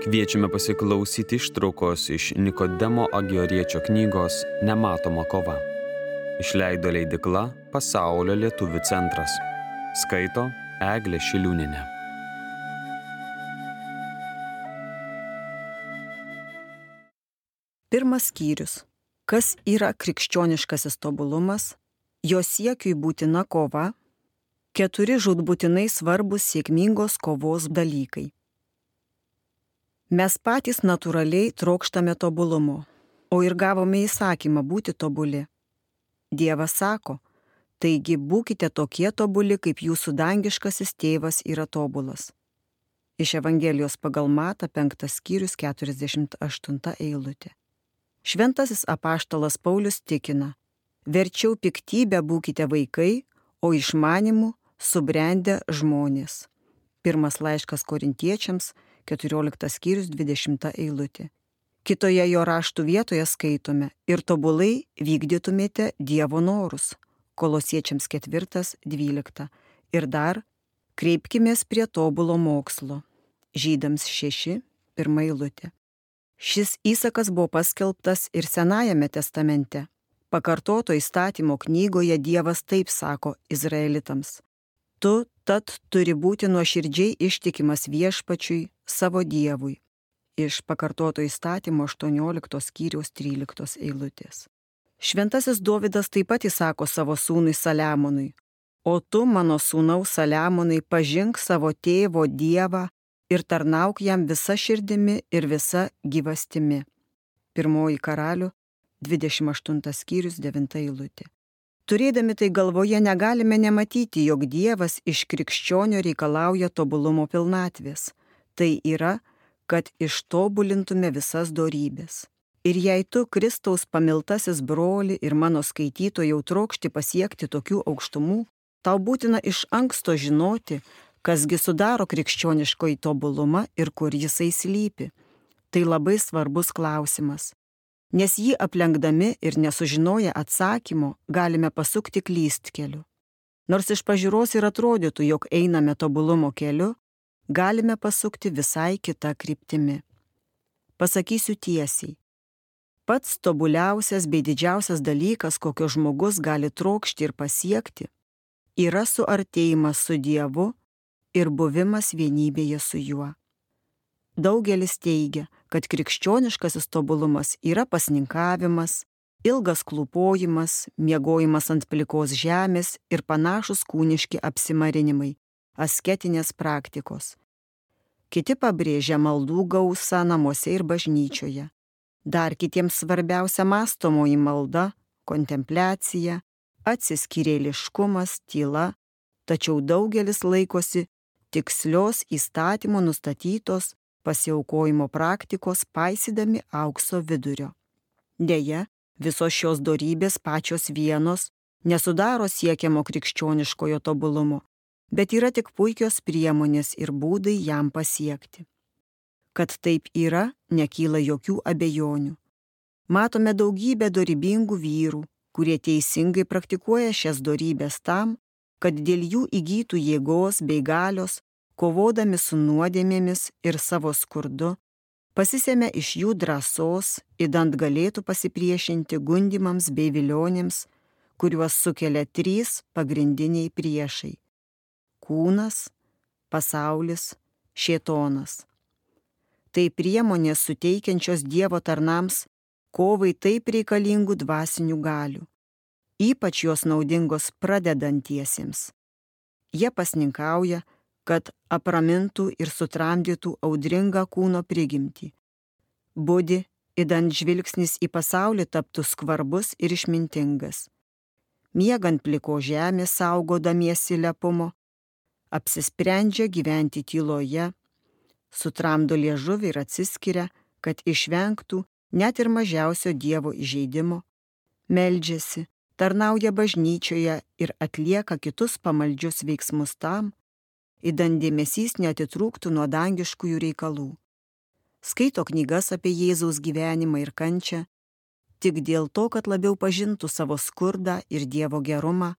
Kviečiame pasiklausyti ištraukos iš Nikodemo Agioriečio knygos Nematoma kova. Išleido leidikla Pasaulio lietuvių centras. Skaito Eglė Šiliūninė. Pirmas skyrius. Kas yra krikščioniškasis tobulumas? Jo siekiui būtina kova. Keturi žudbūtinai svarbus sėkmingos kovos dalykai. Mes patys natūraliai trokštame tobulumo, o ir gavome įsakymą būti tobuli. Dievas sako, taigi būkite tokie tobuli, kaip jūsų dangiškasis tėvas yra tobulas. Iš Evangelijos pagal Mata 5 skyrius 48 eilutė. Šventasis apaštalas Paulius tikina, verčiau piktybę būkite vaikai, o išmanimu subrendę žmonės. Pirmas laiškas korintiečiams 14 skyrius 20 eilutė. Kitoje jo raštų vietoje skaitome ir tobulai vykdytumėte Dievo norus. Kolosiečiams 4.12. Ir dar kreipkimės prie tobulo mokslo. Žydams 6. Pirma eilutė. Šis įsakas buvo paskelbtas ir Senajame testamente. Pakartoto įstatymo knygoje Dievas taip sako izraelitams. Tu tad turi būti nuoširdžiai ištikimas viešpačiui savo Dievui. Iš pakartoto įstatymo 18 skyriaus 13 eilutės. Šventasis Dovydas taip pat įsako savo sūnui Saliamonui, o tu, mano sūnau Saliamonai, pažink savo tėvo Dievą ir tarnauk jam visa širdimi ir visa gyvastimi. Pirmoji karalių 28 skyrius 9 eilutė. Turėdami tai galvoje negalime nematyti, jog Dievas iš krikščionio reikalauja tobulumo pilnatvės. Tai yra, kad ištobulintume visas dorybės. Ir jei tu, Kristaus pamiltasis broli ir mano skaitytojau trokšti pasiekti tokių aukštumų, tau būtina iš anksto žinoti, kasgi sudaro krikščioniškoji tobulumą ir kur jisai slypi. Tai labai svarbus klausimas nes jį aplenkdami ir nesužinoję atsakymo galime pasukti klystkeliu. Nors iš pažiūros ir atrodytų, jog einame tobulumo keliu, galime pasukti visai kitą kryptimi. Pasakysiu tiesiai. Pats tobuliausias bei didžiausias dalykas, kokio žmogus gali trokšti ir pasiekti, yra suartėjimas su Dievu ir buvimas vienybėje su juo. Daugelis teigia, kad krikščioniškasis tobulumas yra pasninkavimas, ilgas klūpojimas, miegojimas ant plikos žemės ir panašus kūniški apsimarinimai, asketinės praktikos. Kiti pabrėžia maldų gausą namuose ir bažnyčioje. Dar kitiems svarbiausia mastomoji malda, kontempliacija, atsiskyrėliškumas, tyla, tačiau daugelis laikosi tikslios įstatymo nustatytos pasiaukojimo praktikos paisydami aukso vidurio. Deja, visos šios darybės pačios vienos nesudaro siekiamo krikščioniškojo tobulumo, bet yra tik puikios priemonės ir būdai jam pasiekti. Kad taip yra, nekyla jokių abejonių. Matome daugybę dorybingų vyrų, kurie teisingai praktikuoja šias dorybės tam, kad dėl jų įgytų jėgos bei galios kovodami su nuodėmėmis ir savo skurdu, pasisėmė iš jų drąsos, įdant galėtų pasipriešinti gundimams bei vilionėms, kuriuos sukelia trys pagrindiniai priešai - kūnas, pasaulis, šėtonas. Tai priemonės suteikiančios Dievo tarnams kovai taip reikalingų dvasinių galių, ypač jos naudingos pradedantiesiems. Jie pasninkauja, kad apramintų ir sutramdytų audringą kūno prigimtį. Būdi, įdant žvilgsnis į pasaulį taptų skvarbus ir išmintingas. Miegant pliko žemė saugodamiesi lepumo, apsisprendžia gyventi tyloje, sutramdo liežuvį ir atsiskiria, kad išvengtų net ir mažiausio Dievo įžeidimo, meldžiasi, tarnauja bažnyčioje ir atlieka kitus pamaldžius veiksmus tam, įdant dėmesys netitrūktų nuo dangiškųjų reikalų. Skaito knygas apie Jėzaus gyvenimą ir kančią, tik dėl to, kad labiau pažintų savo skurdą ir Dievo gerumą,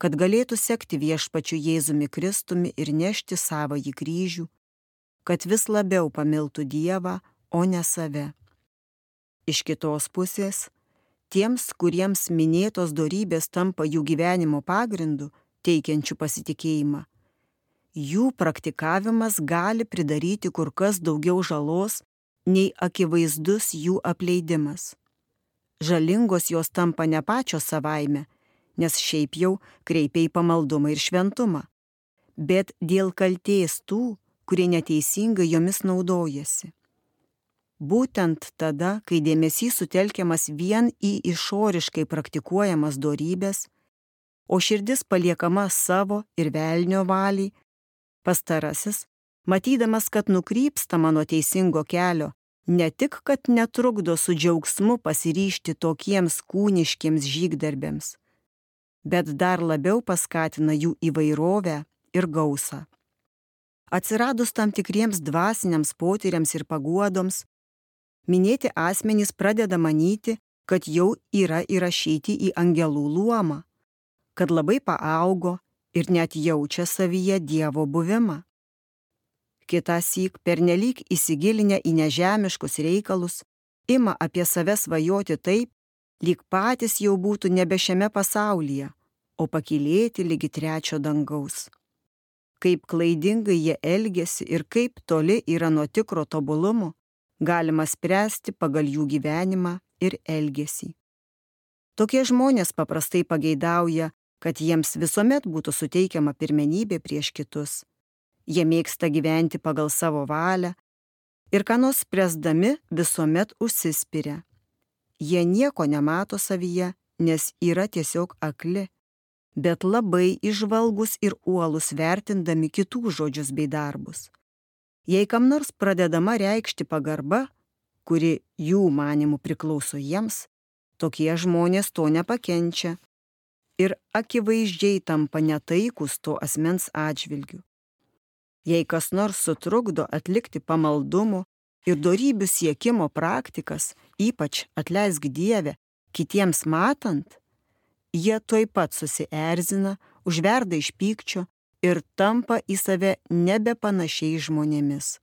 kad galėtų sekti viešpačiu Jėzumi Kristumi ir nešti savo į kryžių, kad vis labiau pamiltų Dievą, o ne save. Iš kitos pusės, tiems, kuriems minėtos darybės tampa jų gyvenimo pagrindu, teikiančių pasitikėjimą, jų praktikavimas gali pridaryti kur kas daugiau žalos nei akivaizdus jų apleidimas. Žalingos jos tampa ne pačios savaime, nes šiaip jau kreipia į pamaldumą ir šventumą, bet dėl kalties tų, kurie neteisingai jomis naudojasi. Būtent tada, kai dėmesys sutelkiamas vien į išoriškai praktikuojamas dorybės, o širdis paliekama savo ir velnio valiai, pastarasis, matydamas, kad nukrypstama nuo teisingo kelio, ne tik, kad netrukdo su džiaugsmu pasiryšti tokiems kūniškiems žygdarbėms, bet dar labiau paskatina jų įvairovę ir gausą. Atsiradus tam tikriems dvasiniams potyriams ir paguodoms, minėti asmenys pradeda manyti, kad jau yra įrašyti į angelų luomą, kad labai paaugo ir net jaučia savyje Dievo buvimą kitą syk pernelyg įsigilinę į nežemiškus reikalus, ima apie save svajoti taip, lyg patys jau būtų nebe šiame pasaulyje, o pakilėti lygi trečio dangaus. Kaip klaidingai jie elgesi ir kaip toli yra nuo tikro tobulumo, galima spręsti pagal jų gyvenimą ir elgesį. Tokie žmonės paprastai pageidauja, kad jiems visuomet būtų suteikiama pirmenybė prieš kitus jie mėgsta gyventi pagal savo valią ir ką nors presdami visuomet užsispiria. Jie nieko nemato savyje, nes yra tiesiog akli, bet labai išvalgus ir uolus vertindami kitų žodžius bei darbus. Jei kam nors pradedama reikšti pagarba, kuri jų manimų priklauso jiems, tokie žmonės to nepakenčia ir akivaizdžiai tampa netaikus to asmens atžvilgiu. Jei kas nors sutrukdo atlikti pamaldumų ir darybių siekimo praktikas, ypač atleisk Dievę, kitiems matant, jie tuoj pat susierzina, užverda iš pykčio ir tampa į save nebepanašiai žmonėmis.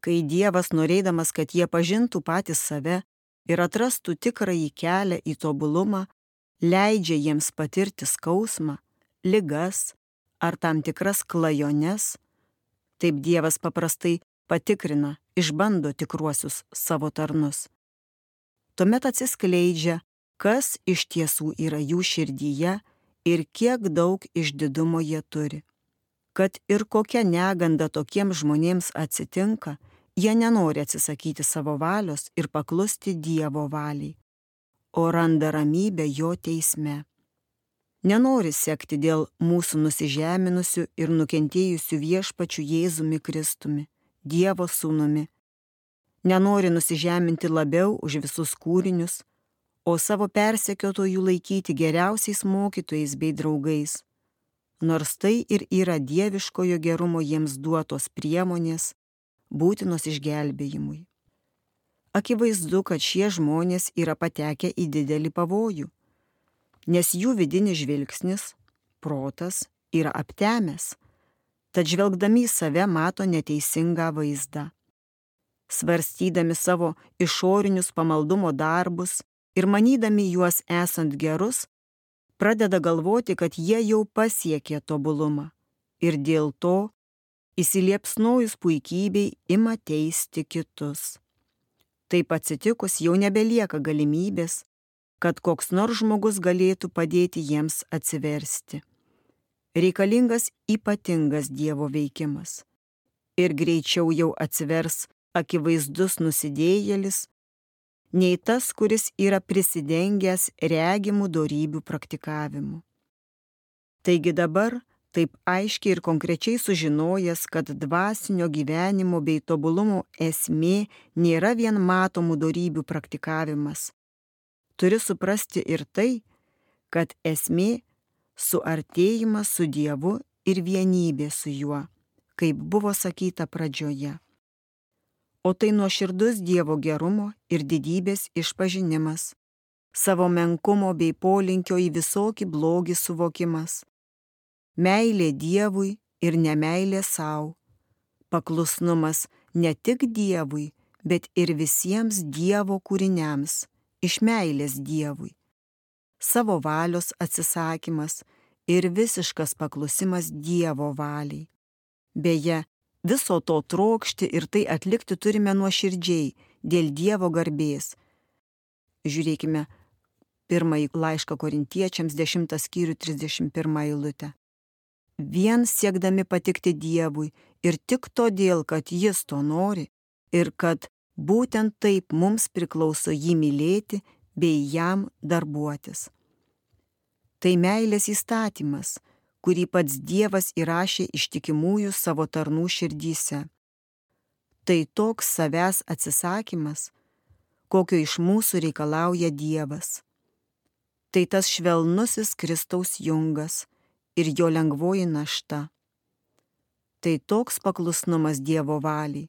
Kai Dievas norėdamas, kad jie pažintų patys save ir atrastų tikrąjį kelią į tobulumą, leidžia jiems patirti skausmą, ligas, ar tam tikras klajones, taip Dievas paprastai patikrina, išbando tikruosius savo tarnus. Tuomet atsiskleidžia, kas iš tiesų yra jų širdyje ir kiek daug išdidumo jie turi. Kad ir kokia neganda tokiems žmonėms atsitinka, jie nenori atsisakyti savo valios ir paklusti Dievo valiai, o randa ramybę jo teisme nenori sekti dėl mūsų nusižeminusių ir nukentėjusių viešpačių Jėzumi Kristumi, Dievo sūnumi. Nenori nusižeminti labiau už visus kūrinius, o savo persekiotojų laikyti geriausiais mokytojais bei draugais, nors tai ir yra dieviškojo gerumo jiems duotos priemonės, būtinos išgelbėjimui. Akivaizdu, kad šie žmonės yra patekę į didelį pavojų nes jų vidinis žvilgsnis, protas yra aptemęs, tad žvelgdami į save mato neteisingą vaizdą. Svarstydami savo išorinius pamaldumo darbus ir manydami juos esant gerus, pradeda galvoti, kad jie jau pasiekė tobulumą ir dėl to įsiliepsnojus puikybei ima teisti kitus. Taip atsitikus jau nebelieka galimybės kad koks nors žmogus galėtų padėti jiems atsiversti. Reikalingas ypatingas Dievo veikimas. Ir greičiau jau atsivers akivaizdus nusidėjėlis, nei tas, kuris yra prisidengęs regimų darybių praktikavimu. Taigi dabar, taip aiškiai ir konkrečiai sužinojęs, kad dvasinio gyvenimo bei tobulumo esmė nėra vien matomų darybių praktikavimas, turi suprasti ir tai, kad esmė suartėjimas su Dievu ir vienybė su juo, kaip buvo sakyta pradžioje. O tai nuoširdus Dievo gerumo ir didybės išpažinimas, savo menkumo bei polinkio į visokį blogį suvokimas, meilė Dievui ir nemailė savo, paklusnumas ne tik Dievui, bet ir visiems Dievo kūriniams, iš meilės Dievui. Savo valios atsisakymas ir visiškas paklusimas Dievo valiai. Beje, viso to trokšti ir tai atlikti turime nuoširdžiai, dėl Dievo garbės. Žiūrėkime pirmąjį laišką korintiečiams 10 skyrių 31 eilutę. Vien siekdami patikti Dievui ir tik todėl, kad Jis to nori ir kad būtent taip mums priklauso jį mylėti bei jam darbuotis. Tai meilės įstatymas, kurį pats Dievas įrašė ištikimųjų savo tarnų širdyse. Tai toks savęs atsisakymas, kokio iš mūsų reikalauja Dievas. Tai tas švelnusis Kristaus jungas ir jo lengvoji našta. Tai toks paklusnumas Dievo valiai,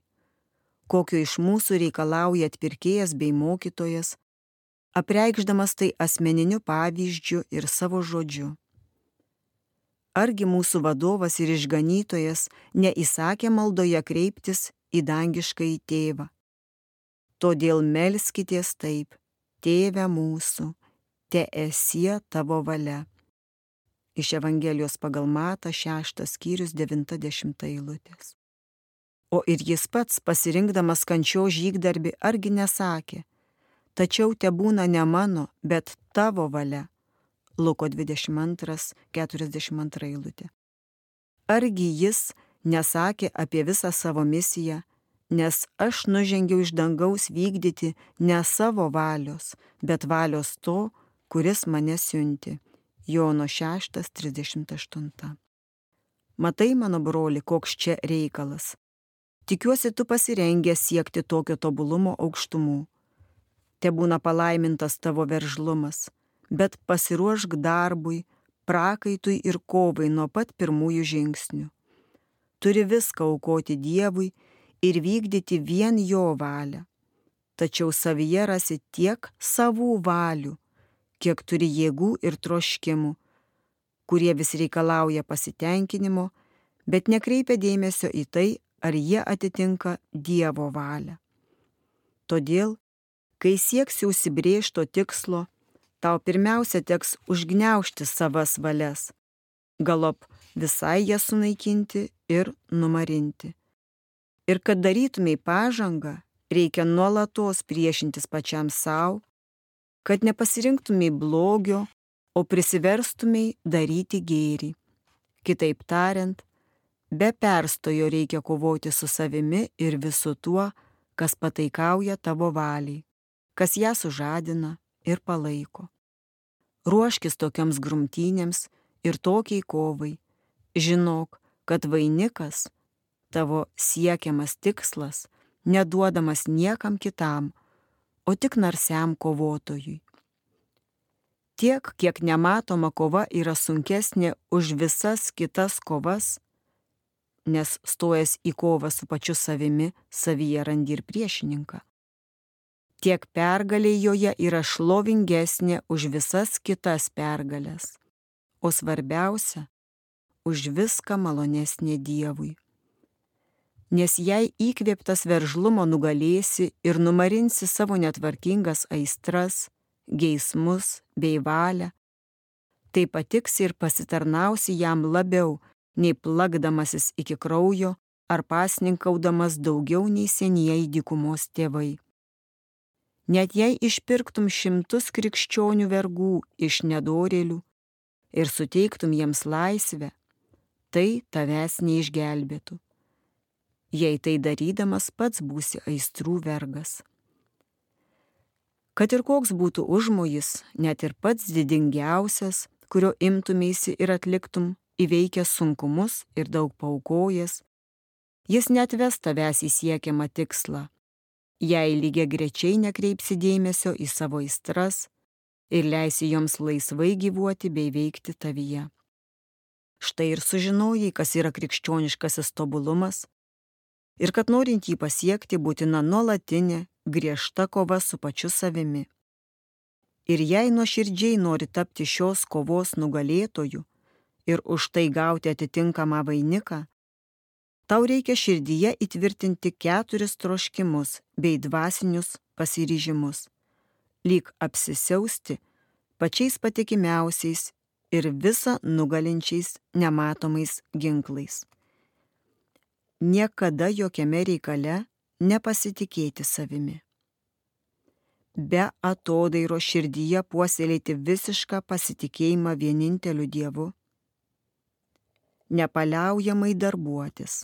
kokio iš mūsų reikalauja atpirkėjas bei mokytojas, apreikšdamas tai asmeniniu pavyzdžiu ir savo žodžiu. Argi mūsų vadovas ir išganytojas neįsakė maldoje kreiptis į dangišką į tėvą. Todėl melskitės taip, tėve mūsų, te esie tavo valia. Iš Evangelijos pagal Mata 6 skyrius 90 eilutės. O ir jis pats, pasirinkdamas kančio žygdarbi, argi nesakė, tačiau te būna ne mano, bet tavo valia Luko 22, 42 eilutė. Argi jis nesakė apie visą savo misiją, nes aš nužengiau iš dangaus vykdyti ne savo valios, bet valios to, kuris mane siunti. Jono 6.38. Matai, mano broli, koks čia reikalas. Tikiuosi, tu pasirengęs siekti tokio tobulumo aukštumų. Te būna palaimintas tavo veržlumas bet pasiruošk darbui, prakaitui ir kovai nuo pat pirmųjų žingsnių. Turi viską aukoti Dievui ir vykdyti vien jo valią. Tačiau savyje rasi tiek savų valių, kiek turi jėgų ir troškimų, kurie vis reikalauja pasitenkinimo, bet nekreipia dėmesio į tai, ar jie atitinka Dievo valią. Todėl, kai sieksi užsibriežto tikslo, tau pirmiausia teks užgneušti savas valias, galop visai jas sunaikinti ir numarinti. Ir kad darytumėj pažangą, reikia nuolatos priešintis pačiam savo, kad nepasirinktumėj blogio, o prisiverstumėj daryti gėrį. Kitaip tariant, be perstojo reikia kovoti su savimi ir visu tuo, kas pataikauja tavo valiai, kas ją sužadina ir palaiko. Ruoškis tokiams grumtynėms ir tokiai kovai. Žinok, kad vainikas, tavo siekiamas tikslas, neduodamas niekam kitam, o tik narsiam kovotojui. Tiek, kiek nematoma kova yra sunkesnė už visas kitas kovas, nes stojas į kovą su pačiu savimi, savyje randi ir priešininką tiek pergalė joje yra šlovingesnė už visas kitas pergalės, o svarbiausia - už viską malonesnė Dievui. Nes jei įkvėptas veržlumo nugalėsi ir numarinsi savo netvarkingas aistras, geismus bei valią, tai patiks ir pasitarnausi jam labiau, nei plakdamasis iki kraujo ar pasninkaudamas daugiau nei senieji dykumos tėvai. Net jei išpirktum šimtus krikščionių vergų iš nedorėlių ir suteiktum jiems laisvę, tai tavęs neišgelbėtų. Jei tai darydamas pats būsi aistrų vergas. Kad ir koks būtų užmojis, net ir pats didingiausias, kurio imtumėsi ir atliktum, įveikęs sunkumus ir daug paukojęs, jis net ves tavęs į siekiamą tikslą jei lygiai grečiai nekreipsi dėmesio į savo aistras ir leisi joms laisvai gyvuoti bei veikti tavyje. Štai ir sužinojai, kas yra krikščioniškasis tobulumas ir kad norint jį pasiekti būtina nuolatinė, griežta kova su pačiu savimi. Ir jei nuoširdžiai nori tapti šios kovos nugalėtoju ir už tai gauti atitinkamą vainiką, Tau reikia širdyje įtvirtinti keturis troškimus bei dvasinius pasiryžimus, lyg apsisiausti pačiais patikimiausiais ir visą nugalinčiais nematomais ginklais. Niekada jokiame reikale nepasitikėti savimi. Be atodairo širdyje puoselėti visišką pasitikėjimą vieninteliu Dievu. Nepaliaujamai darbuotis